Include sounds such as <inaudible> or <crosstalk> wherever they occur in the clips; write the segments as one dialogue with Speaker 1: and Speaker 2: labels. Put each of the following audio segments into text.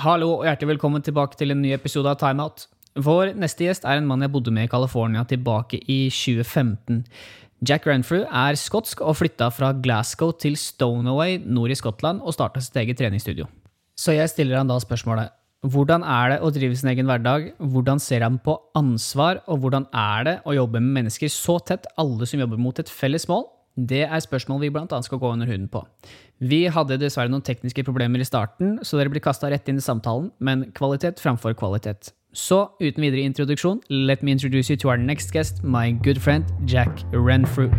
Speaker 1: Hallo og hjertelig velkommen tilbake til en ny episode av Timeout. Vår neste gjest er en mann jeg bodde med i California tilbake i 2015. Jack Renfrew er skotsk og flytta fra Glasgow til Stonaway nord i Skottland og starta sitt eget treningsstudio. Så jeg stiller han da spørsmålet hvordan er det å drive sin egen hverdag, hvordan ser han på ansvar, og hvordan er det å jobbe med mennesker så tett, alle som jobber mot et felles mål? Det er spørsmål vi annet skal gå under huden på. Vi hadde dessverre noen tekniske problemer i starten, så dere blir kasta rett inn i samtalen, men kvalitet framfor kvalitet. Så uten videre introduksjon, let me introduce you to our next guest, my good friend Jack Renfrew.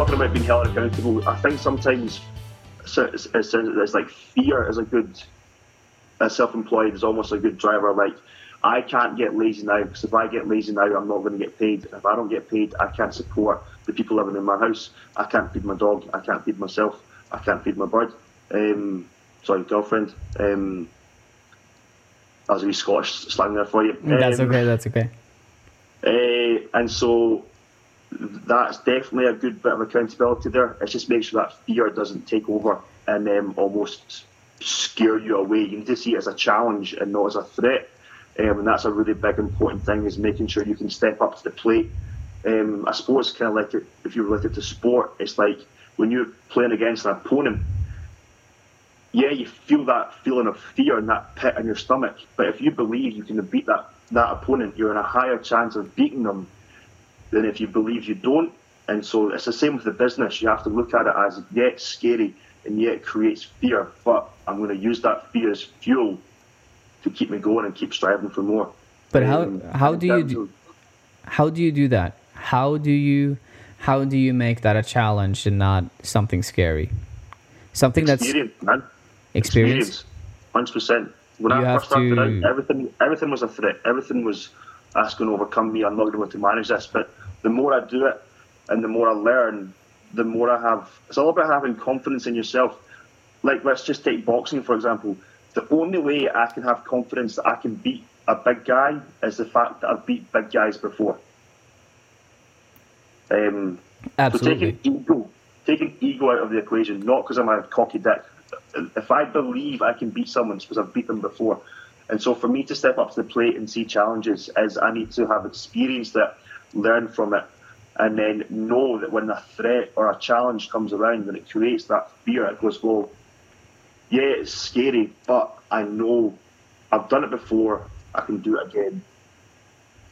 Speaker 2: Talking about being held accountable, I think sometimes it's, it's, it's, it's like fear is a good, as self-employed is almost a good driver. Like I can't get lazy now because if I get lazy now, I'm not going to get paid. If I don't get paid, I can't support the people living in my house. I can't feed my dog. I can't feed myself. I can't feed my bird. Um, sorry, girlfriend. Um, that was a wee Scottish slang there for you.
Speaker 1: That's
Speaker 2: Um,
Speaker 1: okay, that's okay.
Speaker 2: uh, and so that's definitely a good bit of accountability there. It's just make sure that fear doesn't take over and um, almost scare you away. You need to see it as a challenge and not as a threat. Um, and that's a really big important thing is making sure you can step up to the plate. Um, I suppose kind of like it, if you relate it to sport, it's like when you're playing against an opponent, yeah, you feel that feeling of fear and that pit in your stomach. But if you believe you can beat that, that opponent, you're in a higher chance of beating them than if you believe you don't. And so it's the same with the business. You have to look at it as, yet scary and yet creates fear, but I'm going to use that fear as fuel to keep me going and keep striving for more.
Speaker 1: But how
Speaker 2: Um,
Speaker 1: how do you do, how do you do that? How do you how do you make that a challenge and not something scary? Something that's
Speaker 2: experience, man.
Speaker 1: experience.
Speaker 2: hundred percent. When
Speaker 1: You
Speaker 2: I first started
Speaker 1: to-
Speaker 2: out, everything everything was a threat. Everything was that's going to overcome me. I'm not going to be able to manage this. But the more I do it, and the more I learn, the more I have. It's all about having confidence in yourself. Like let's just take boxing for example. The only way I can have confidence that I can beat a big guy is the fact that I've beat big guys before. Um,
Speaker 1: Absolutely.
Speaker 2: so taking ego, taking ego out of the equation, not because I'm a cocky dick. If I believe I can beat someone, it's because I've beat them before. And so for me to step up to the plate and see challenges is I need to have experienced it, learn from it, and then know that when a threat or a challenge comes around and it creates that fear, it goes, well, yeah, it's scary, but I know I've done it before, I can do it again.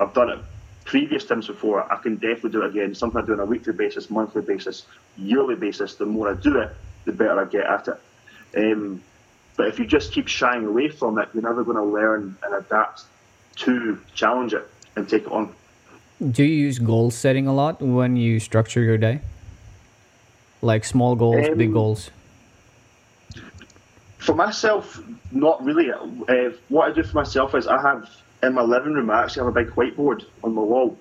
Speaker 2: I've done it previous times before. I can definitely do it again. Something I do on a weekly basis, monthly basis, yearly basis. The more I do it, the better I get at it. Um, but if you just keep shying away from it, you're never going to learn and adapt to challenge it and take it on.
Speaker 1: Do you use goal setting a lot when you structure your day? Like small goals, big
Speaker 2: Um,
Speaker 1: goals.
Speaker 2: For myself, not really. Uh, what I do for myself is I have in my living room. I actually have a big whiteboard on my wall,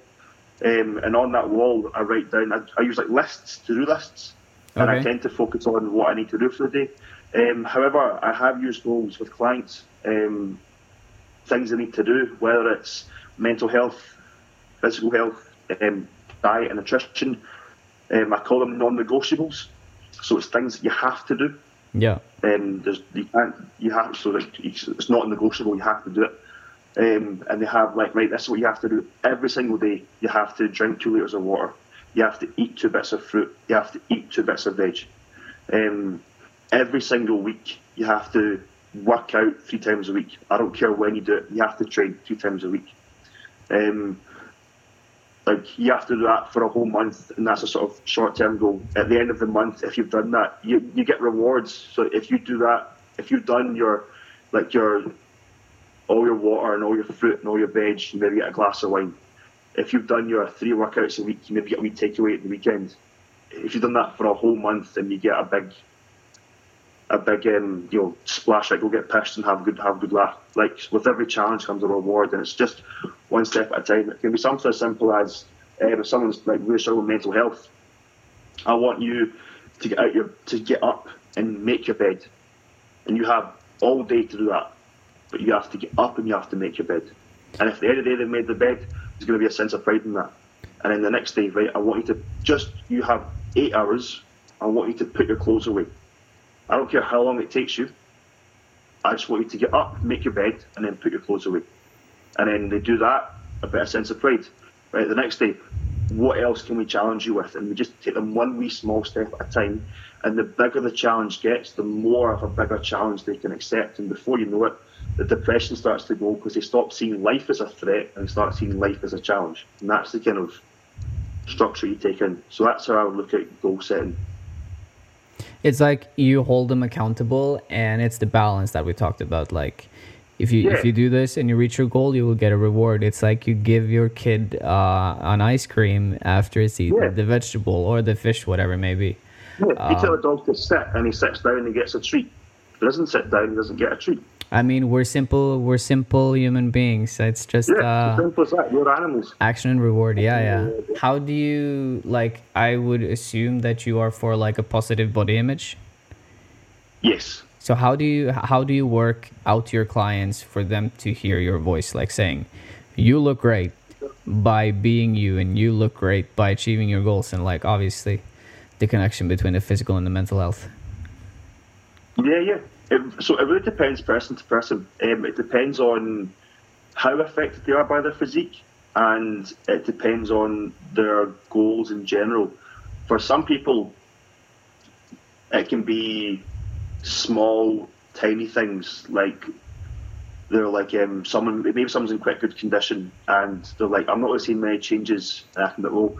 Speaker 2: um, and on that wall I write down. I, I use like lists, to-do lists, and I tend to focus on what I need to do for the day. Um, however, I have used goals with clients, um, things they need to do, whether it's mental health, physical health, um, diet and nutrition. Um, I call them non-negotiables. So it's things you have to do.
Speaker 1: Yeah.
Speaker 2: Um, there's you can't you have so it's not negotiable. You have to do it. Um, and they have like right, this is what you have to do every single day. You have to drink two liters of water. You have to eat two bits of fruit. You have to eat two bits of veg. Um, every single week, you have to work out three times a week. I don't care when you do it. You have to train three times a week. Um, like you have to do that for a whole month, and that's a sort of short-term goal. At the end of the month, if you've done that, you you get rewards. So if you do that, if you've done your like your all your water and all your fruit and all your veg, you maybe get a glass of wine. If you've done your three workouts a week, you maybe get a wee takeaway at the weekend. If you've done that for a whole month, then you get a big a big um, you know splash like go get pissed and have a good have a good laugh. Like with every challenge comes a reward, and it's just one step at a time. It can be something as simple as um, if someone's like really struggling with mental health. I want you to get out your to get up and make your bed, and you have all day to do that. But you have to get up and you have to make your bed. And if the the day they made the bed, there's going to be a sense of pride in that. And then the next day, right, I want you to just you have eight hours. I want you to put your clothes away. I don't care how long it takes you. I just want you to get up, make your bed, and then put your clothes away. And then they do that, a bit of sense of pride. Right, the next day, what else can we challenge you with? And we just take them one wee small step at a time. And the bigger the challenge gets, the more of a bigger challenge they can accept. And before you know it, the depression starts to go because they stop seeing life as a threat and start seeing life as a challenge. And that's the kind of structure you take in. So that's how I would look at goal setting.
Speaker 1: It's like you hold them accountable, and it's the balance that we talked about. Like, if you
Speaker 2: Yeah.
Speaker 1: if you do this and you reach your goal, you will get a reward. It's like you give your kid uh, an ice cream after it's eaten
Speaker 2: Yeah.
Speaker 1: the vegetable or the fish, whatever it may be.
Speaker 2: Yeah, you tell a dog to sit and he sits down and he gets a treat. If he doesn't sit down, he doesn't get a treat.
Speaker 1: I mean, we're simple. We're simple human beings. It's just
Speaker 2: Yeah,
Speaker 1: uh,
Speaker 2: simple that. We're animals.
Speaker 1: action and reward. Yeah, yeah. How do you like? I would assume that you are for like a positive body image.
Speaker 2: Yes.
Speaker 1: So how do you how do you work out your clients for them to hear your voice, like saying, "You look great by being you, and you look great by achieving your goals," and like obviously, the connection between the physical and the mental health.
Speaker 2: Yeah, yeah. It, so it really depends person to person. Um, it depends on how affected they are by their physique, and it depends on their goals in general. For some people, it can be small, tiny things like they're like um, someone maybe someone's in quite good condition, and they're like, I'm not really seeing many changes. And I can be, well,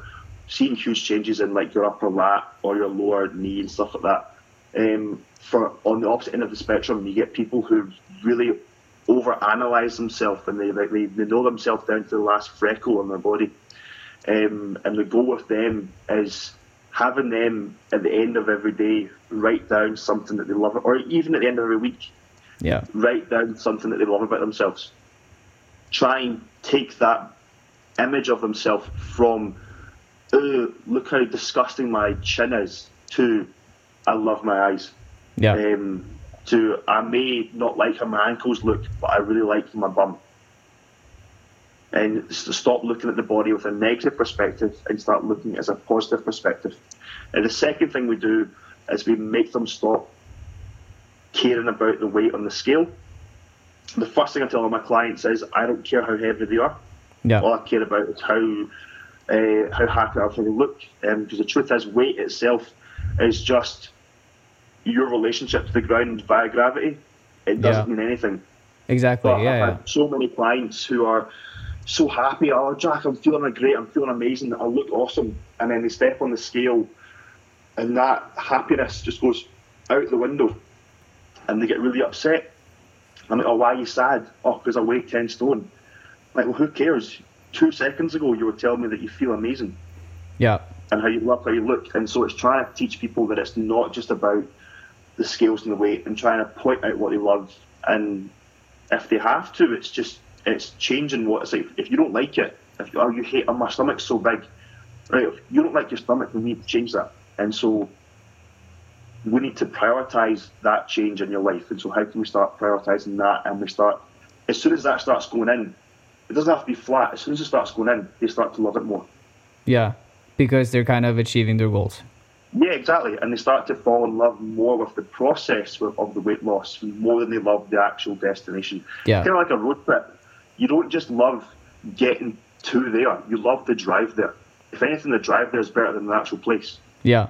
Speaker 2: seeing huge changes in like your upper lat or your lower knee and stuff like that. Um, for on the opposite end of the spectrum, you get people who really overanalyze themselves and they they, they know themselves down to the last freckle on their body. Um, and the goal with them is having them at the end of every day write down something that they love, or even at the end of every week,
Speaker 1: Yeah,
Speaker 2: write down something that they love about themselves. Try and take that image of themselves from, oh, look how disgusting my chin is, to, I love my eyes.
Speaker 1: Yeah,
Speaker 2: Um, to, I may not like how my ankles look, but I really like my bum. And to stop looking at the body with a negative perspective and start looking as a positive perspective. And the second thing we do is we make them stop caring about the weight on the scale. The first thing I tell all my clients is I don't care how heavy they are.
Speaker 1: yeah,
Speaker 2: All I care about is how uh, how happy I how they look. Because the truth is, weight itself is just your relationship to the ground via gravity. It doesn't
Speaker 1: Yeah.
Speaker 2: mean anything.
Speaker 1: exactly.
Speaker 2: But
Speaker 1: Yeah,
Speaker 2: I've had so many clients who are so happy. Oh, Jack, I'm feeling great. I'm feeling amazing. I look awesome. And then they step on the scale, and that happiness just goes out the window, and they get really upset. I'm like, oh, why are you sad? Oh, because I weigh 10 stone. Like, well, who cares? Two seconds ago, you were telling me that you feel amazing
Speaker 1: yeah,
Speaker 2: and how you love how you look. And so it's trying to teach people that it's not just about the scales and the weight and trying to point out what they love. And if they have to, it's just it's changing what it's like. If you don't like it, if you, oh you hate oh my stomach's so big, right? If you don't like your stomach, we need to change that. And so we need to prioritize that change in your life. And so how can we start prioritizing that? And we start as soon as that starts going in. It doesn't have to be flat. As soon as it starts going in, they start to love it more.
Speaker 1: yeah. Because they're kind of achieving their goals.
Speaker 2: Yeah, exactly. And they start to fall in love more with the process of of the weight loss more than they love the actual destination.
Speaker 1: Yeah.
Speaker 2: Kind of like a road trip. You don't just love getting to there, you love the drive there. If anything, the drive there is better than the actual place.
Speaker 1: Yeah,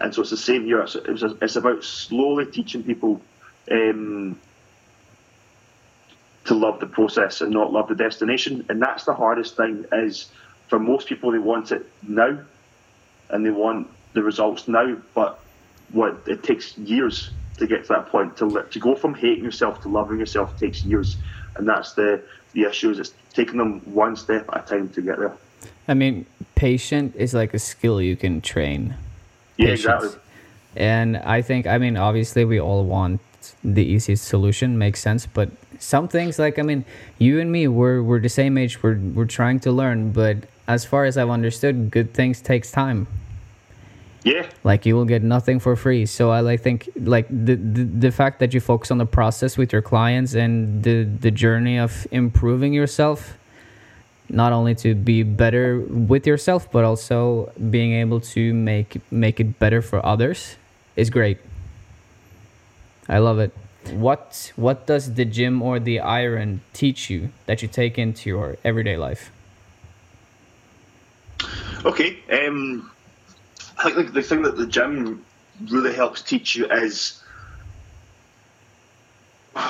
Speaker 2: And so it's the same here. It's, it's, it's about slowly teaching people um, to love the process and not love the destination. And that's the hardest thing is for most people, they want it now and they want the results now. But what it takes years to get to that point. To, to go from hating yourself to loving yourself takes years. And that's the, the issue is it's taking them one step at a time to get there.
Speaker 1: I mean, patient is like a skill you can train.
Speaker 2: Yeah,
Speaker 1: Patience.
Speaker 2: exactly.
Speaker 1: And I think, I mean, obviously, we all want the easiest solution, makes sense. But some things, like, I mean, you and me, we're, we're the same age, we're, we're trying to learn. But as far as I've understood, good things takes time.
Speaker 2: Yeah.
Speaker 1: Like you will get nothing for free. So I like think like the, the the fact that you focus on the process with your clients and the the journey of improving yourself not only to be better with yourself but also being able to make make it better for others is great. I love it. What what does the gym or the iron teach you that you take into your everyday life?
Speaker 2: Okay. Um, I think the, the thing that the gym really helps teach you is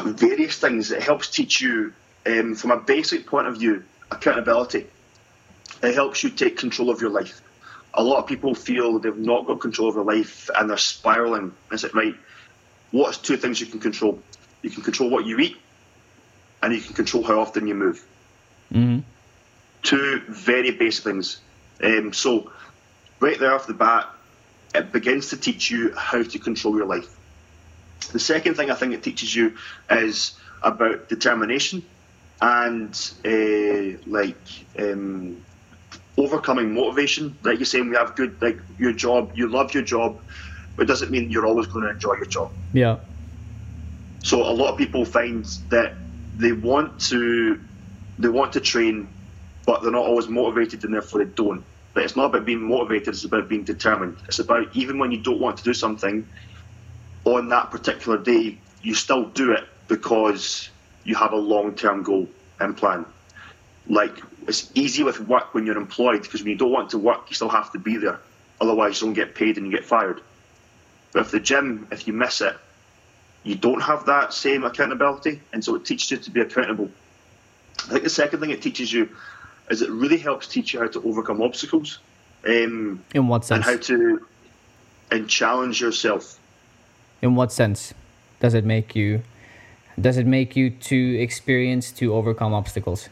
Speaker 2: various things. It helps teach you, um, from a basic point of view, accountability. It helps you take control of your life. A lot of people feel they've not got control of their life and they're spiraling. Is it right? What's two things you can control? You can control what you eat, and you can control how often you move.
Speaker 1: Mm-hmm.
Speaker 2: Two very basic things. Um, so, right there off the bat, it begins to teach you how to control your life. The second thing I think it teaches you is about determination and uh, like um, overcoming motivation. Like you're saying, we have good like your job, you love your job, but it doesn't mean you're always going to enjoy your job.
Speaker 1: Yeah.
Speaker 2: So a lot of people find that they want to they want to train, but they're not always motivated, and therefore they don't. But it's not about being motivated; it's about being determined. It's about even when you don't want to do something, on that particular day, you still do it because you have a long-term goal and plan. Like it's easy with work when you're employed because when you don't want to work, you still have to be there. Otherwise, you don't get paid and you get fired. But if the gym, if you miss it, you don't have that same accountability, and so it teaches you to be accountable. I think the second thing it teaches you is it really helps teach you how to overcome obstacles. Um,
Speaker 1: In what sense?
Speaker 2: and how to and challenge yourself.
Speaker 1: In what sense does it make you? Does it make you to experience to overcome obstacles?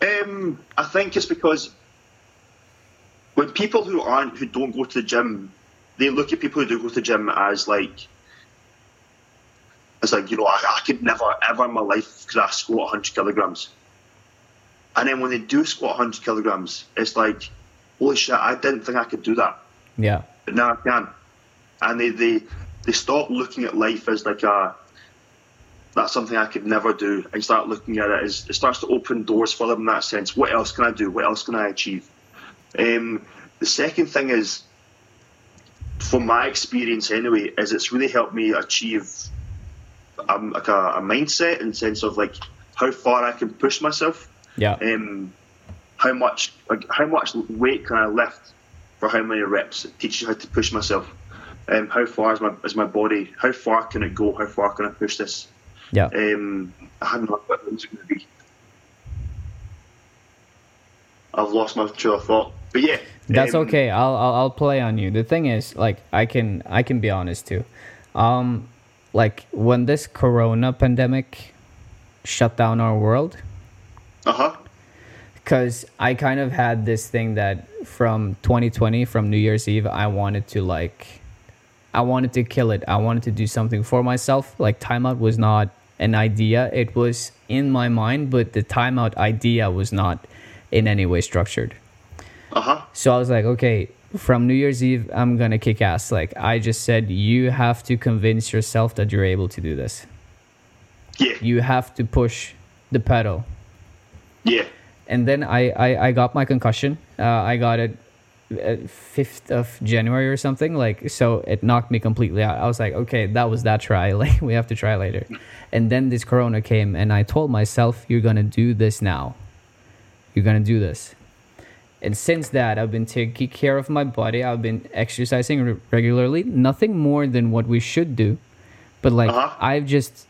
Speaker 2: Um, I think it's because when people who aren't who don't go to the gym, they look at people who do go to the gym as like it's like you know I, I could never ever in my life could I squat 100 kilograms, and then when they do squat 100 kilograms, it's like holy shit I didn't think I could do that,
Speaker 1: Yeah.
Speaker 2: but now I can, and they they they stop looking at life as like a that's something I could never do and start looking at it as it starts to open doors for them in that sense. What else can I do? What else can I achieve? Um, the second thing is, from my experience anyway, is it's really helped me achieve um, like a, a mindset in sense of like how far I can push myself,
Speaker 1: Yeah.
Speaker 2: um, how much how much weight can I lift for how many reps. It teaches you how to push myself. Um, how far is my is my body? How far can it go? How far can I push this?
Speaker 1: Yeah.
Speaker 2: Um, I hadn't know what it was going to be. I've lost my train of thought, but yeah,
Speaker 1: That's
Speaker 2: um,
Speaker 1: okay. I'll, I'll I'll play on you. The thing is, like, I can I can be honest too. Um, like when this Corona pandemic shut down our world,
Speaker 2: Uh huh.
Speaker 1: because I kind of had this thing that from 2020, from New Year's Eve, I wanted to like, I wanted to kill it. I wanted to do something for myself. Like timeout was not an idea; it was in my mind, but the timeout idea was not in any way structured.
Speaker 2: Uh huh.
Speaker 1: So I was like, okay, from New Year's Eve, I'm gonna kick ass. Like I just said, you have to convince yourself that you're able to do this.
Speaker 2: Yeah.
Speaker 1: You have to push the pedal.
Speaker 2: Yeah.
Speaker 1: And then I I, I got my concussion. Uh, I got it fifth of January or something. Like so, it knocked me completely out. I was like, okay, that was that try. <laughs> Like we have to try later. And then this Corona came, and I told myself, you're gonna do this now. You're gonna do this. And since that, I've been taking care of my body. I've been exercising re- regularly. Nothing more than what we should do. But like,
Speaker 2: Uh-huh.
Speaker 1: I've just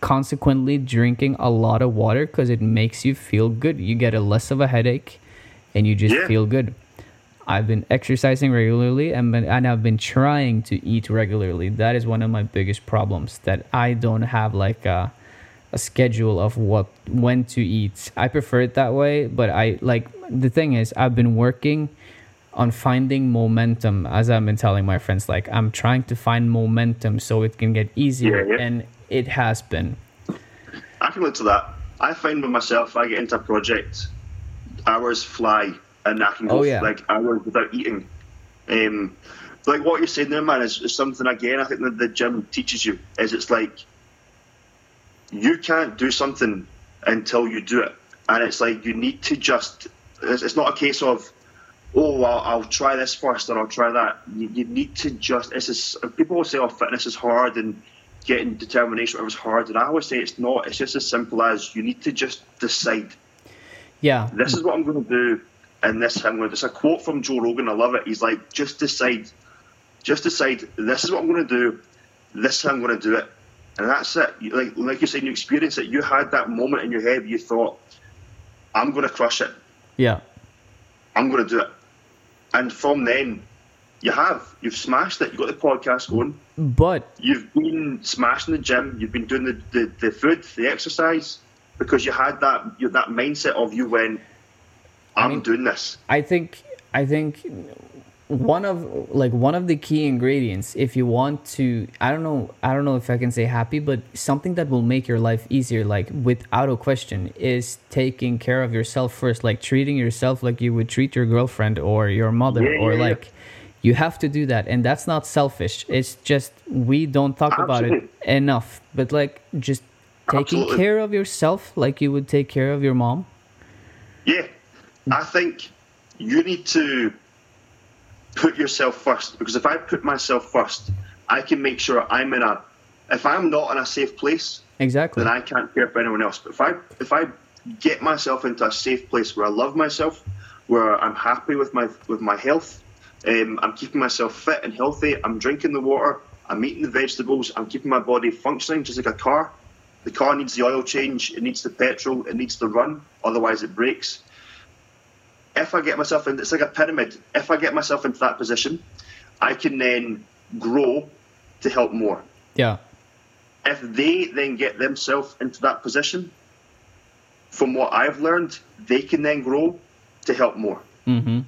Speaker 1: consequently drinking a lot of water because it makes you feel good. You get a less of a headache, and you just
Speaker 2: Yeah.
Speaker 1: feel good. I've been exercising regularly and been, and I've been trying to eat regularly. That is one of my biggest problems that I don't have like a, a schedule of what when to eat. I prefer it that way, but I like the thing is I've been working on finding momentum as I've been telling my friends like I'm trying to find momentum so it can get easier
Speaker 2: Yeah, yeah.
Speaker 1: and it has been.
Speaker 2: I can look to that. I find with myself, I get into a project, hours fly, and I can go
Speaker 1: Oh, yeah.
Speaker 2: like hours without eating. Um, like what you're saying there, man, is, is something again. I think that the gym teaches you is it's like you can't do something until you do it, and it's like you need to just. It's, it's not a case of oh, well, I'll try this first or I'll try that. You, you need to just. It's just, people will say, oh, fitness is hard and getting determination whatever's hard, and I always say it's not. It's just as simple as you need to just decide.
Speaker 1: Yeah.
Speaker 2: This is what I'm going to do, and this I'm going to. It's a quote from Joe Rogan. I love it. He's like, just decide. Just decide. This is what I'm going to do. This is how I'm going to do it, and that's it. Like like you said, you experience it. You had that moment in your head. You thought, I'm going to crush it.
Speaker 1: Yeah.
Speaker 2: I'm going to do it. And from then, you have. You've smashed it. You've got the podcast going.
Speaker 1: But
Speaker 2: You've been smashing the gym. You've been doing the, the, the food, the exercise, because you had that you that mindset of you when I'm
Speaker 1: mean-
Speaker 2: doing this.
Speaker 1: I think I think one of like one of the key ingredients if you want to I don't know I don't know if I can say happy but something that will make your life easier like without a question is taking care of yourself first like treating yourself like you would treat your girlfriend or your mother
Speaker 2: Yeah,
Speaker 1: or
Speaker 2: yeah, yeah.
Speaker 1: like you have to do that and that's not selfish it's just we don't talk about it enough but like just taking
Speaker 2: Absolutely.
Speaker 1: care of yourself like you would take care of your mom
Speaker 2: Yeah, I think you need to put yourself first because if I put myself first, I can make sure I'm in a. If I'm not in a safe place,
Speaker 1: exactly
Speaker 2: then I can't care for anyone else. But if I if I get myself into a safe place where I love myself, where I'm happy with my with my health, um, I'm keeping myself fit and healthy. I'm drinking the water. I'm eating the vegetables. I'm keeping my body functioning just like a car. The car needs the oil change. It needs the petrol. It needs to run. Otherwise, it breaks. If I get myself in, it's like a pyramid. If I get myself into that position, I can then grow to help more
Speaker 1: yeah
Speaker 2: if they then get themselves into that position, from what I've learned, they can then grow to help more.
Speaker 1: mm-hmm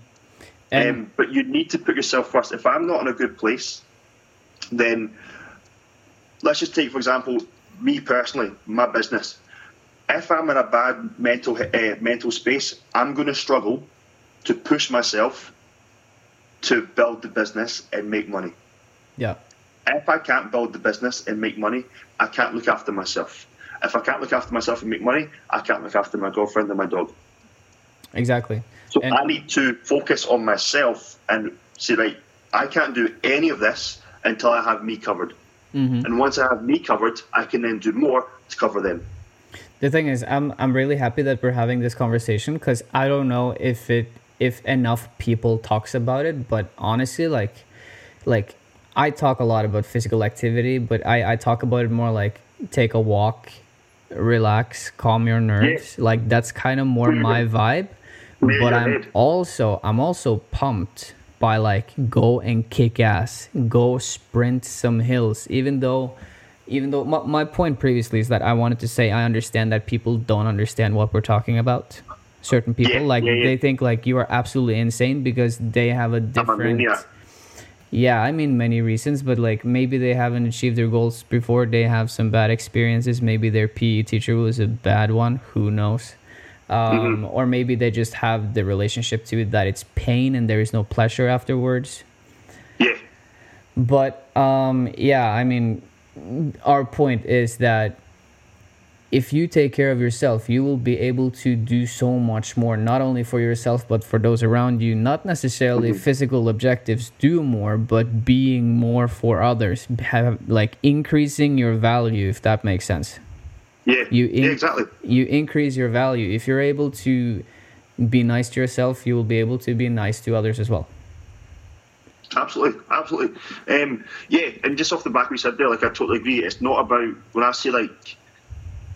Speaker 1: and
Speaker 2: um, but you need to put yourself first. If I'm not in a good place, then let's just take, for example, me personally, my business. If I'm in a bad mental uh, mental space, I'm going to struggle to push myself to build the business and make money
Speaker 1: yeah
Speaker 2: if I can't build the business and make money, I can't look after myself. If I can't look after myself and make money, I can't look after my girlfriend and my dog.
Speaker 1: exactly
Speaker 2: So
Speaker 1: And-
Speaker 2: I need to focus on myself and say, right, I can't do any of this until I have me covered.
Speaker 1: Mm-hmm.
Speaker 2: And once I have me covered, I can then do more to cover them.
Speaker 1: the thing is i'm i'm really happy that we're having this conversation because i don't know if it if enough people talks about it but honestly like like i talk a lot about physical activity but i i talk about it more like take a walk relax calm your nerves like that's kind of more my vibe but i'm also i'm also pumped by like go and kick ass go sprint some hills even though even though my, my point previously is that i wanted to say i understand that people don't understand what we're talking about certain people
Speaker 2: Yeah,
Speaker 1: like
Speaker 2: yeah, yeah.
Speaker 1: they think like you are absolutely insane because they have a different yeah i mean many reasons but like maybe they haven't achieved their goals before. They have some bad experiences. Maybe their pe teacher was a bad one. Who knows? Um, or maybe they just have the relationship to it that it's pain and there is no pleasure afterwards.
Speaker 2: Yeah.
Speaker 1: but um, yeah i mean our point is that if you take care of yourself you will be able to do so much more not only for yourself but for those around you not necessarily physical objectives do more but being more for others have like increasing your value if that makes sense
Speaker 2: Yeah.
Speaker 1: You
Speaker 2: yeah, exactly.
Speaker 1: you increase your value if you're able to be nice to yourself you will be able to be nice to others as well
Speaker 2: Absolutely, absolutely. Um, yeah, and just off the back we said there, like I totally agree. It's not about when I say like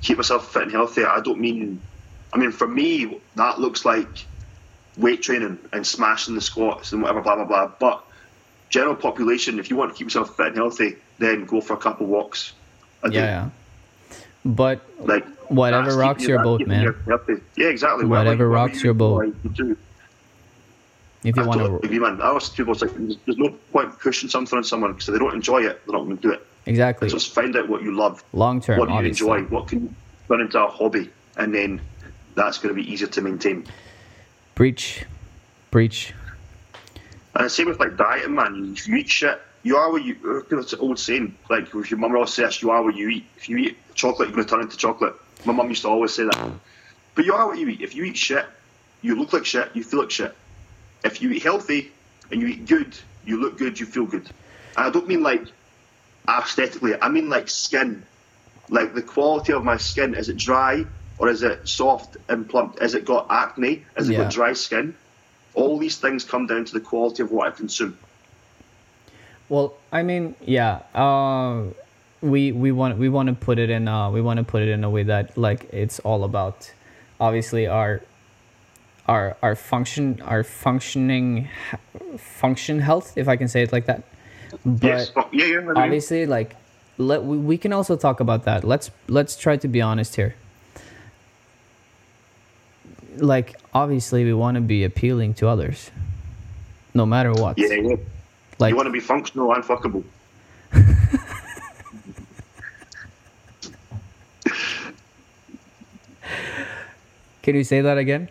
Speaker 2: keep myself fit and healthy. I don't mean. I mean, for me, that looks like weight training and smashing the squats and whatever, blah blah blah. But general population, if you want to keep yourself fit and healthy, then go for a couple walks. A
Speaker 1: yeah yeah but
Speaker 2: Like
Speaker 1: Whatever rocks your boat, man.
Speaker 2: Yeah, exactly.
Speaker 1: Whatever rocks
Speaker 2: you
Speaker 1: your boat.
Speaker 2: you
Speaker 1: if you
Speaker 2: I
Speaker 1: want
Speaker 2: totally
Speaker 1: to
Speaker 2: agree, man. I always people like there's- there's no point pushing something on someone because they don't enjoy it, they're not going to do it.
Speaker 1: Exactly
Speaker 2: Just find out what you love,
Speaker 1: long term
Speaker 2: what do you
Speaker 1: obviously
Speaker 2: enjoy, what can you turn into a hobby, and then that's going to be easier to maintain.
Speaker 1: breach breach
Speaker 2: And the same with like dieting, man. If you eat shit, you are what you. It's an old saying. Like if your mum always says, "You are what you eat." If you eat chocolate, you're going to turn into chocolate. My mum used to always say that. But you are what you eat. If you eat shit, you look like shit. You feel like shit. If you eat healthy and you eat good, you look good. You feel good. And I don't mean like aesthetically. I mean like skin. Like the quality of my skin. Is it dry or is it soft and plump? Has it got acne? Has it
Speaker 1: Yeah.
Speaker 2: got dry skin? All these things come down to the quality of what I consume.
Speaker 1: Well, I mean, yeah. Uh, we we want we want to put it in uh we want to put it in a way that like it's all about obviously our our our function our functioning function health if I can say it like that. But
Speaker 2: yes. Oh, yeah, yeah.
Speaker 1: Obviously like let we, we can also talk about that let's let's try to be honest here like obviously we want to be appealing to others no matter what
Speaker 2: yeah, yeah.
Speaker 1: like
Speaker 2: you want to be functional and fuckable. <laughs>
Speaker 1: can you say that again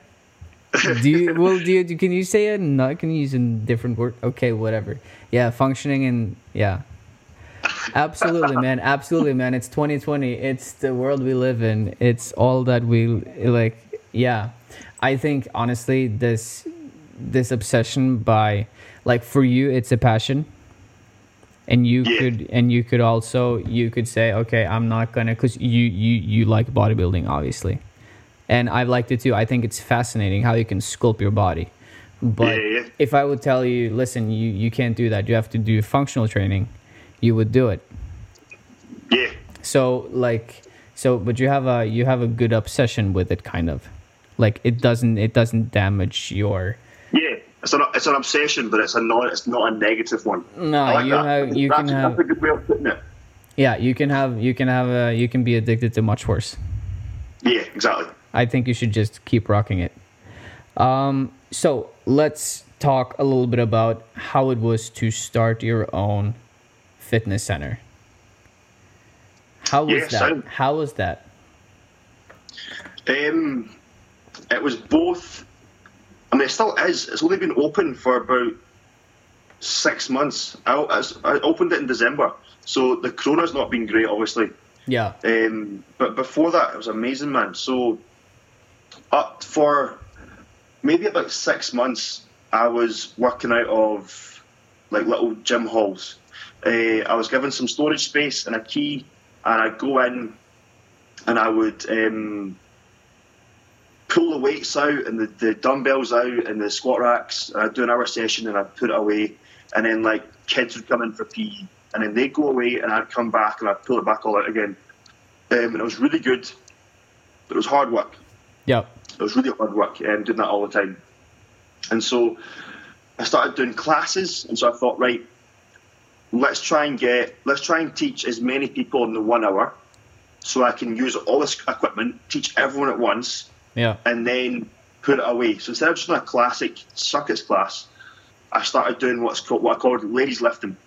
Speaker 1: <laughs> do you well do you can you say it no can you use a different word? Okay whatever. Yeah functioning and yeah. Absolutely man. Absolutely man. It's 2020 it's the world we live in. It's all that we like yeah. I think honestly this this obsession by like for you it's a passion. And you
Speaker 2: Yeah.
Speaker 1: could and you could also you could say okay i'm not gonna because you you you like bodybuilding obviously and i've liked it too i think it's fascinating how you can sculpt your body but
Speaker 2: Yeah, yeah.
Speaker 1: if i would tell you listen you you can't do that you have to do functional training you would do it
Speaker 2: Yeah,
Speaker 1: so like so but you have a you have a good obsession with it kind of like it doesn't it doesn't damage your
Speaker 2: yeah. It's an it's an obsession, but it's a not it's not a negative one.
Speaker 1: no
Speaker 2: like
Speaker 1: you
Speaker 2: that.
Speaker 1: have you
Speaker 2: that's,
Speaker 1: can have
Speaker 2: that's a good way of putting it.
Speaker 1: yeah you can have you can have a you can be addicted to much worse
Speaker 2: Yeah, exactly.
Speaker 1: I think you should just keep rocking it. Um, so let's talk a little bit about how it was to start your own fitness center. How was
Speaker 2: Yeah,
Speaker 1: that?
Speaker 2: so-
Speaker 1: How was that?
Speaker 2: Um, it was both. I mean, it still is. It's only been open for about six months. I, I opened it in December, so the corona's not been great, obviously.
Speaker 1: Yeah.
Speaker 2: Um, but before that, it was amazing, man. So, up for maybe about six months, I was working out of like little gym halls. Uh, I was given some storage space and a key, and I'd go in and I would um, pull the weights out and the, the dumbbells out and the squat racks. I'd do an hour session and I'd put it away. And then, like, kids would come in for PE. And then they'd go away and I'd come back and I'd pull it back all out again. Um, and it was really good, but it was hard work.
Speaker 1: Yeah.
Speaker 2: It was really hard work um, doing that all the time. And so I started doing classes, and so I thought, right, let's try and get, let's try and teach as many people in the one hour, so I can use all this equipment, teach everyone at once,
Speaker 1: Yeah.
Speaker 2: and then put it away. So instead of just doing a classic circuits class, I started doing what's called what I called ladies lifting.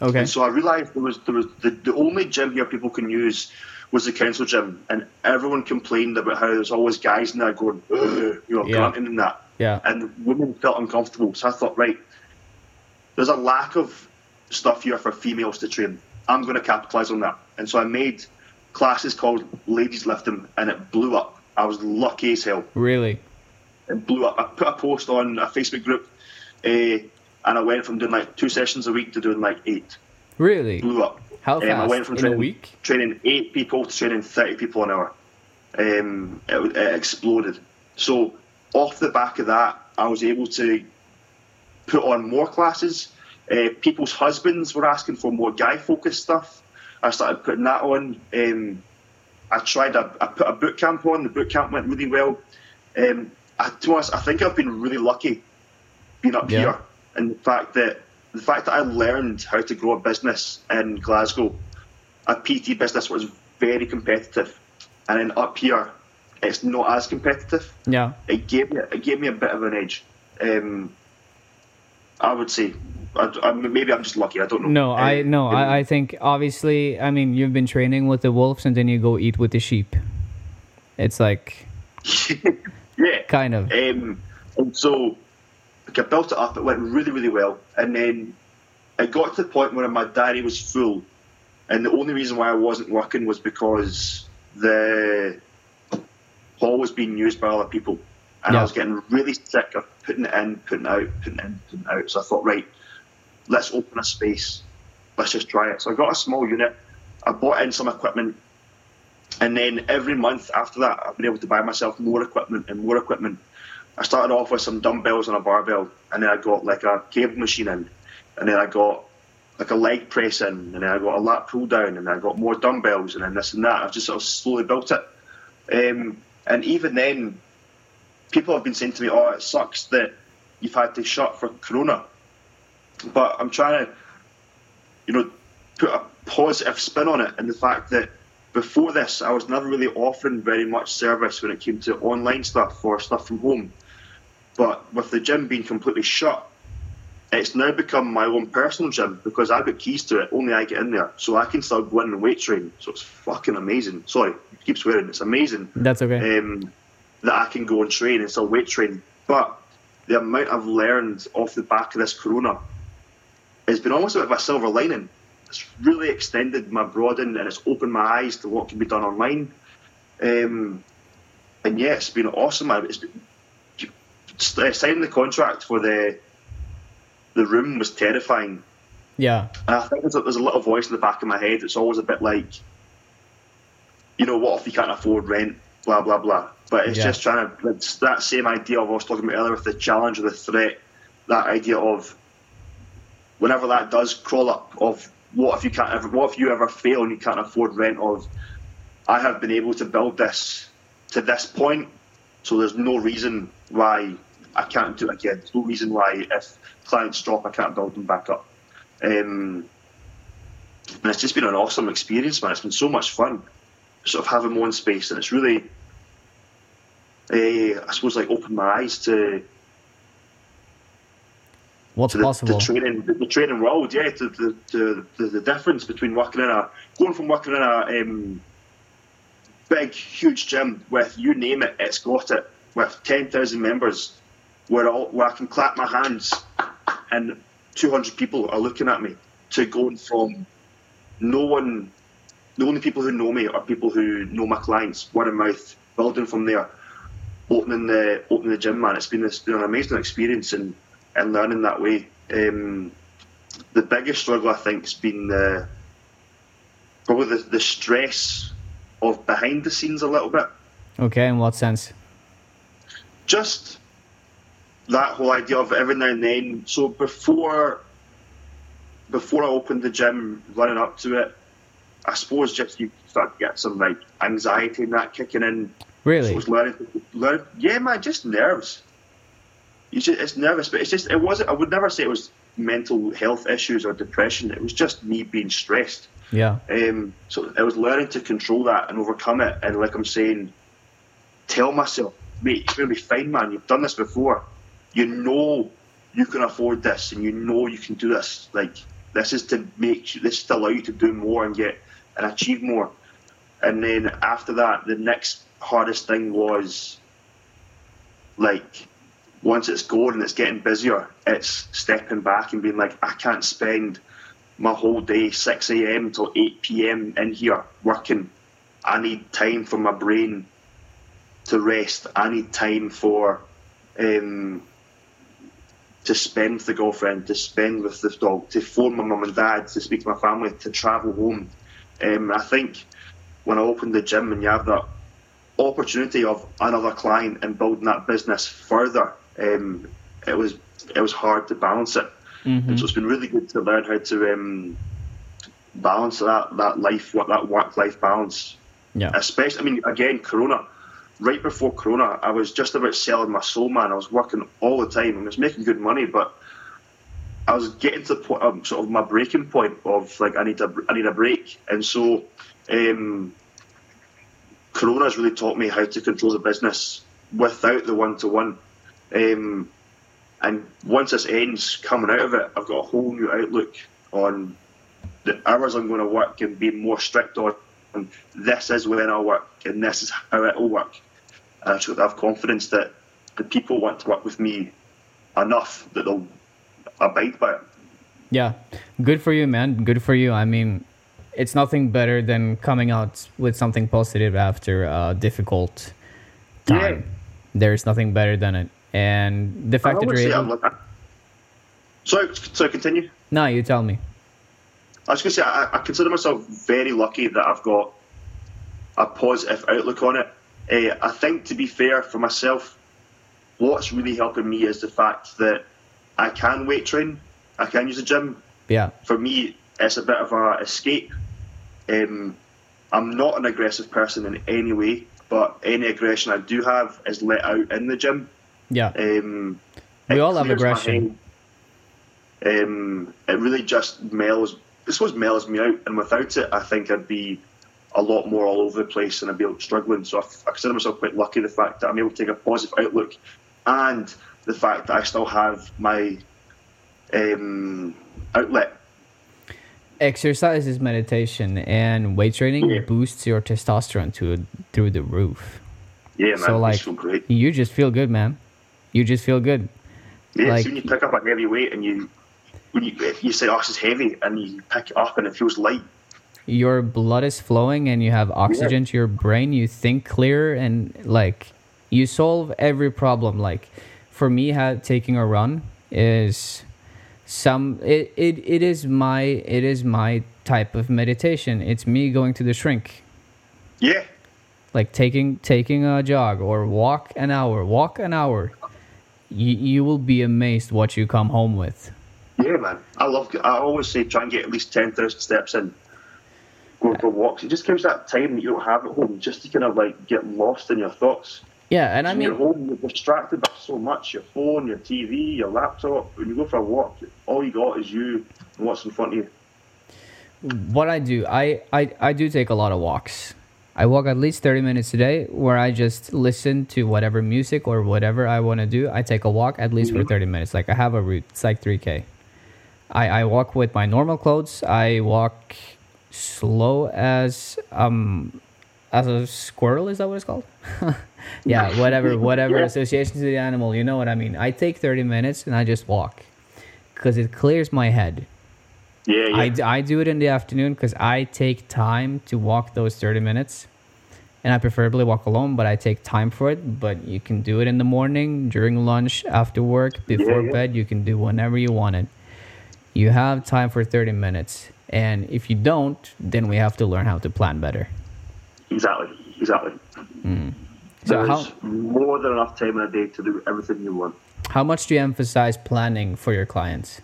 Speaker 1: Okay.
Speaker 2: And so I realised there was there was the, the only gym here people can use was the council gym, and everyone complained about how there's always guys in there going, you know,
Speaker 1: Yeah.
Speaker 2: grunting and that,
Speaker 1: Yeah.
Speaker 2: and women felt uncomfortable. So I thought, right, there's a lack of stuff here for females to train. I'm going to capitalise on that, and so I made classes called ladies lifting, and it blew up. I was lucky as hell
Speaker 1: Really.
Speaker 2: it blew up. I put a post on a Facebook group, uh, and I went from doing like two sessions a week to doing like eight.
Speaker 1: Really.
Speaker 2: Blew up.
Speaker 1: How
Speaker 2: Um, I went from
Speaker 1: In a
Speaker 2: training,
Speaker 1: week?
Speaker 2: training eight people to training thirty people an hour. Um, it, it exploded. So off the back of that, I was able to put on more classes. Uh, people's husbands were asking for more guy-focused stuff. I started putting that on. Um, I tried. A, I put a boot camp on. The boot camp went really well. Um, I, to be honest, I think I've been really lucky being up
Speaker 1: Yeah.
Speaker 2: here, and the fact that the fact that I learned how to grow a business in Glasgow, a PT business was very competitive, and then up here, it's not as competitive.
Speaker 1: Yeah.
Speaker 2: It gave me it gave me a bit of an edge. Um, I would say, I, I, maybe I'm just lucky. I don't know.
Speaker 1: No, I
Speaker 2: Um,
Speaker 1: no, I, I think obviously I mean you've been training with the wolves and then you go eat with the sheep. It's like <laughs>
Speaker 2: yeah.
Speaker 1: kind of.
Speaker 2: Um, and so I built it up. It went really, really well, and then it got to the point where my diary was full, and the only reason why I wasn't working was because the hall was being used by other people, and
Speaker 1: Yeah.
Speaker 2: I was getting really sick of putting it in, putting it out, putting it in, putting it out. So I thought, right, let's open a space, let's just try it. So I got a small unit, I bought in some equipment, and then every month after that, I've been able to buy myself more equipment and more equipment. I started off with some dumbbells and a barbell, and then I got like a cable machine in, and then I got like a leg press in, and then I got a lat pull down, and then I got more dumbbells, and then this and that. I've just sort of slowly built it. Um, and even then, people have been saying to me, "Oh, it sucks that you've had to shut for Corona," but I'm trying to, you know, put a positive spin on it, and the fact that before this, I was never really offering very much service when it came to online stuff or stuff from home. But with the gym being completely shut, it's now become my own personal gym because I've got keys to it. Only I get in there, so I can still go in and weight train. So it's fucking amazing. Sorry, keep swearing. It's amazing
Speaker 1: That's okay.
Speaker 2: um, that I can go and train and still weight train. But the amount I've learned off the back of this Corona has been almost a bit of a silver lining. It's really extended my broaden and it's opened my eyes to what can be done online. Um, and yeah, it's been awesome. It's been, Uh, signing the contract for the the room was terrifying.
Speaker 1: Yeah.
Speaker 2: And I think there's a, there's a little voice in the back of my head that's always a bit like, you know, what if you can't afford rent, blah, blah, blah. But it's
Speaker 1: Yeah.
Speaker 2: just trying to, it's that same idea of what I was talking about earlier with the challenge or the threat, that idea of whenever that does crawl up, of what if you can't ever, what if you ever fail and you can't afford rent, of I have been able to build this to this point, so there's no reason why I can't do it again. There's no reason why if clients drop, I can't build them back up. Um, and it's just been an awesome experience, man. It's been so much fun, sort of having my own space, and it's really, uh, I suppose, like opened my eyes to,
Speaker 1: What's
Speaker 2: to the,
Speaker 1: possible?
Speaker 2: the training, the, the training world. Yeah, to the, to the difference between working in a going from working in a um, big, huge gym with you name it, it's got it with ten thousand members, where all, where I can clap my hands and two hundred people are looking at me, to going from no one, the only people who know me are people who know my clients, word of mouth, building from there, opening the opening the gym, man. It's been it's been an amazing experience and and learning that way. Um, the biggest struggle I think has been the probably the, the stress of behind the scenes a little bit.
Speaker 1: Okay, in what sense?
Speaker 2: Just that whole idea of every now and then. So before before I opened the gym, running up to it, I suppose just you start to get some like anxiety and that kicking in. So
Speaker 1: Really?
Speaker 2: was learning, learn, yeah, man, just nerves. You just, it's nervous, but it's just it wasn't. I would never say it was mental health issues or depression. It was just me being stressed.
Speaker 1: Yeah.
Speaker 2: Um, so I was learning to control that and overcome it. And like I'm saying, tell myself, mate, it's going to be fine, man. You've done this before. You know you can afford this, and you know you can do this. Like this is to make you, this is to allow you to do more and get and achieve more. And then after that, the next hardest thing was like once it's going and it's getting busier, it's stepping back and being like, I can't spend my whole day 6 a.m. till 8 p.m. in here working. I need time for my brain to rest. I need time for um, to spend with the girlfriend, to spend with the dog, to phone my mum and dad, to speak to my family, to travel home. Um, I think when I opened the gym and you have that opportunity of another client and building that business further, um, it was it was hard to balance it.
Speaker 1: Mhm.
Speaker 2: And so it's been really good to learn how to um, balance that that life, what that work life balance.
Speaker 1: Yeah.
Speaker 2: Especially, I mean, again, Corona. Right before Corona, I was just about selling my soul, man. I was working all the time and I was making good money, but I was getting to the point, um, sort of my breaking point of like I need a I need a break, and so um, Corona has really taught me how to control the business without the one to one. And once this ends, coming out of it, I've got a whole new outlook on the hours I'm going to work and being more strict on. And this is when I'll work, and this is how it'll work. Uh, and I should have confidence that the people want to work with me enough that they'll abide by it.
Speaker 1: Yeah, good for you, man. Good for you. I mean, it's nothing better than coming out with something positive after a difficult time.
Speaker 2: Yeah.
Speaker 1: There's nothing better than it. And the fact that you're able,
Speaker 2: like, so so continue.
Speaker 1: no, you tell me.
Speaker 2: I was going to say I, I consider myself very lucky that I've got a positive outlook on it. Uh, I think, to be fair for myself, what's really helping me is the fact that I can weight train, I can use the gym.
Speaker 1: Yeah,
Speaker 2: For me, it's a bit of a escape. Um, I'm not an aggressive person in any way, but any aggression I do have is let out in the gym.
Speaker 1: Yeah,
Speaker 2: Um,
Speaker 1: We all have aggression.
Speaker 2: Um, it really just mellows. This was mellows me out, and without it, I think I'd be a lot more all over the place and I'd be struggling. So I, I consider myself quite lucky the fact that I'm able to take a positive outlook, and the fact that I still have my um, outlet.
Speaker 1: exercise is meditation, and weight training
Speaker 2: Yeah.
Speaker 1: boosts your testosterone to through the roof.
Speaker 2: Yeah, man,
Speaker 1: So, like-
Speaker 2: it's so great.
Speaker 1: You just feel good, man. You just feel good.
Speaker 2: Yeah,
Speaker 1: like-
Speaker 2: see when you pick up a heavy weight and you when you you say, "Oh, this is heavy," and you pick it up and it feels light.
Speaker 1: your blood is flowing and you have oxygen to your brain. You think clearer and like you solve every problem. Like for me ha- taking a run is some it, it it is my it is my type of meditation. It's me going to the shrink.
Speaker 2: Yeah,
Speaker 1: like taking taking a jog or walk an hour walk an hour you, you will be amazed what you come home with
Speaker 2: Yeah, man. I love. I always say try and get at least ten thousand steps in. Go for walks. It just gives that time that you don't have at home, just to kind of like get lost in your thoughts.
Speaker 1: yeah and i
Speaker 2: when
Speaker 1: mean
Speaker 2: you're home, you're distracted by so much. Your phone, your TV, your laptop. When you go for a walk, all you got is you and what's in front of you.
Speaker 1: what I do, I, I, I do take a lot of walks. I walk at least 30 minutes a day where I just listen to whatever music or whatever I want to do. I take a walk at least for 30 minutes. Like I have a route, it's like 3K. I, I walk with my normal clothes. I walk slow as um as a squirrel is that what it's called <laughs> yeah whatever <laughs> whatever
Speaker 2: Yeah.
Speaker 1: association to the animal you know what i mean i take 30 minutes and i just walk because it clears my head
Speaker 2: Yeah, yeah.
Speaker 1: I, I do it in the afternoon because I take time to walk those 30 minutes. And I preferably walk alone, but I take time for it. But you can do it in the morning, during lunch, after work, before
Speaker 2: yeah.
Speaker 1: bed. You can do whenever you want it. You have time for 30 minutes. And if you don't, then we have to learn how to plan better.
Speaker 2: exactly, exactly. Hmm.
Speaker 1: So
Speaker 2: There's
Speaker 1: how,
Speaker 2: more than enough time in a day to do everything you want.
Speaker 1: how much do you emphasize planning for your clients?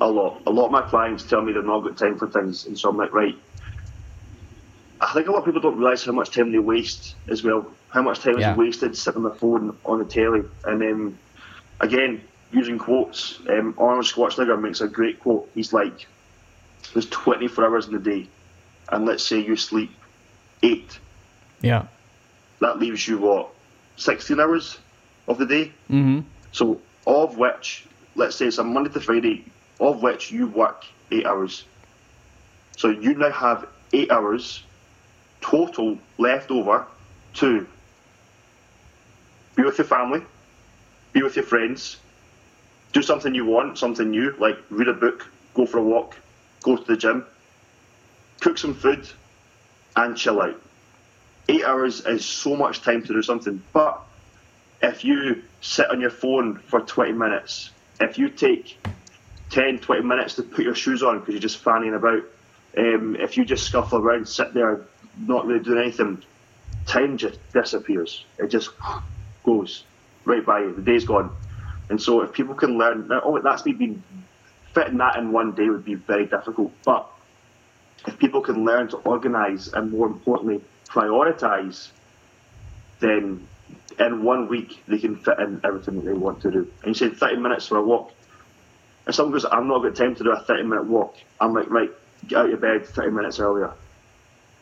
Speaker 2: A lot. A lot of my clients tell me they've not got time for things, and so I'm like, right. I think a lot of people don't realise how much time they waste as well. How much time
Speaker 1: Yeah.
Speaker 2: is wasted sitting on the phone on the telly, and then again using quotes. Um, Arnold Schwarzenegger makes a great quote. He's like, "There's 24 hours in the day, and let's say you sleep eight.
Speaker 1: Yeah.
Speaker 2: That leaves you what, 16 hours of the day."
Speaker 1: Mm-hmm.
Speaker 2: So, of which, let's say it's a Monday to Friday, of which you work eight hours. So you now have eight hours total left over to be with your family, be with your friends, do something you want, something new, like read a book, go for a walk, go to the gym, cook some food, and chill out. Eight hours is so much time to do something, but if you sit on your phone for 20 minutes, if you take 10, 20 minutes to put your shoes on because you're just fanning about, um, if you just scuffle around, sit there, not really doing anything, time just disappears. It just goes right by you. The day's gone. And so if people can learn, oh, that's me being fitting that in one day would be very difficult. But if people can learn to organise and more importantly, prioritise, then in one week they can fit in everything that they want to do. And you said 30 minutes for a walk. If someone goes, I'm not got time to do a 30 minute walk, I'm like, right, get out of your bed 30 minutes earlier.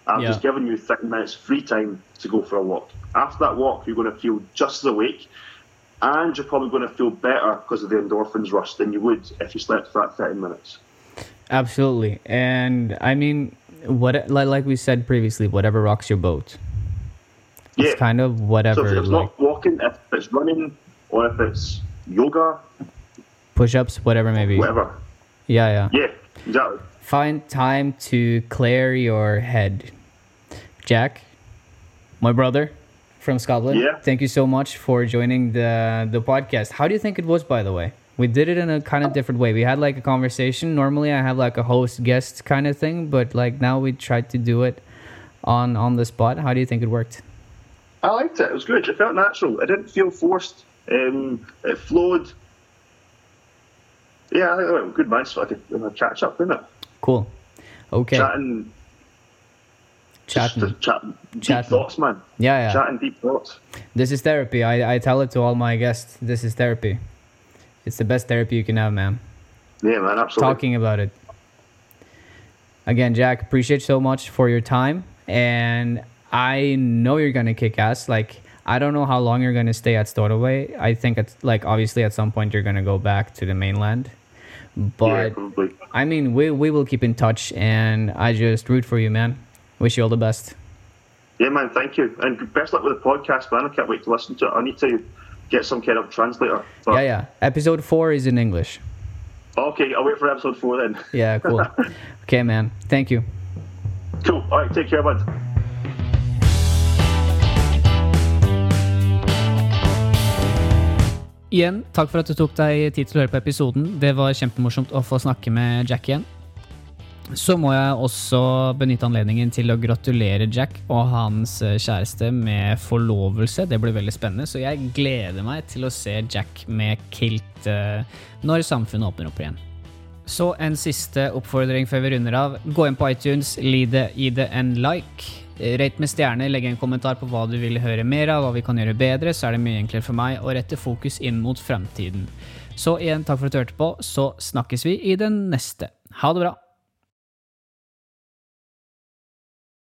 Speaker 2: I've
Speaker 1: Yeah.
Speaker 2: just given you 30 minutes free time to go for a walk. After that walk, you're going to feel just as awake and you're probably going to feel better because of the endorphins rush than you would if you slept for that 30 minutes.
Speaker 1: Absolutely. And I mean, what like, we said previously, whatever rocks your boat.
Speaker 2: Yeah.
Speaker 1: It's kind of whatever.
Speaker 2: So if it's
Speaker 1: like,
Speaker 2: not walking, if it's running, or if it's yoga,
Speaker 1: Push-ups, whatever maybe.
Speaker 2: whatever.
Speaker 1: Yeah, yeah.
Speaker 2: Yeah, exactly.
Speaker 1: Find time to clear your head. Jack, my brother from Scotland.
Speaker 2: Yeah.
Speaker 1: Thank you so much for joining the the podcast. How do you think it was, by the way? We did it in a kind of different way. We had like a conversation. Normally, I have like a host guest kind of thing, but like now we tried to do it on on the spot. How do you think it worked?
Speaker 2: I liked it. It was good. It felt natural. It didn't feel forced. Um, it flowed. Yeah, I think good, man. So I could uh, catch up, didn't it?
Speaker 1: Cool. Okay.
Speaker 2: Chatting, just
Speaker 1: Chatting.
Speaker 2: to chat, deep
Speaker 1: Chatting.
Speaker 2: thoughts, man.
Speaker 1: Yeah, yeah.
Speaker 2: Chatting deep thoughts.
Speaker 1: This is therapy. I, I tell it to all my guests. This is therapy. It's the best therapy you can have, man.
Speaker 2: Yeah, man, absolutely.
Speaker 1: Talking about it. Again, Jack, appreciate so much for your time. And I know you're gonna kick ass. Like I don't know how long you're gonna stay at Stornoway. I think it's like obviously at some point you're gonna go back to the mainland. But
Speaker 2: probably.
Speaker 1: I mean we we will keep in touch and I just root for you, man. Wish you all the best.
Speaker 2: Yeah, man, thank you. And best luck with the podcast, man. I can't wait to listen to it. I need to get some kind of translator. But,
Speaker 1: Yeah, yeah. Episode four is in English.
Speaker 2: Okay, I'll wait for episode four then.
Speaker 1: Yeah, cool. <laughs> okay, man. Thank you.
Speaker 2: Cool. All right, take care, bud.
Speaker 1: Igjen, takk for at du tok deg tid til å høre på episoden. Det var kjempemorsomt å få snakke med Jack igjen. Så må jeg også benytte anledningen til å gratulere Jack og hans eh, kjæreste med forlovelse. Det blir veldig spennende, så jeg gleder meg til å se Jack med kilt eh, når samfunnet åpner opp igjen. Så en siste oppfordring før vi runder av. Gå inn på iTunes, gi det en like. Rate med stjerner, legg en kommentar på hva du vil høre mer av, hva vi kan gjøre bedre, så er det mye enklere for meg å rette fokus inn mot fremtiden. Så igjen, takk for at du hørte på, så snakkes vi i den neste. Ha det bra!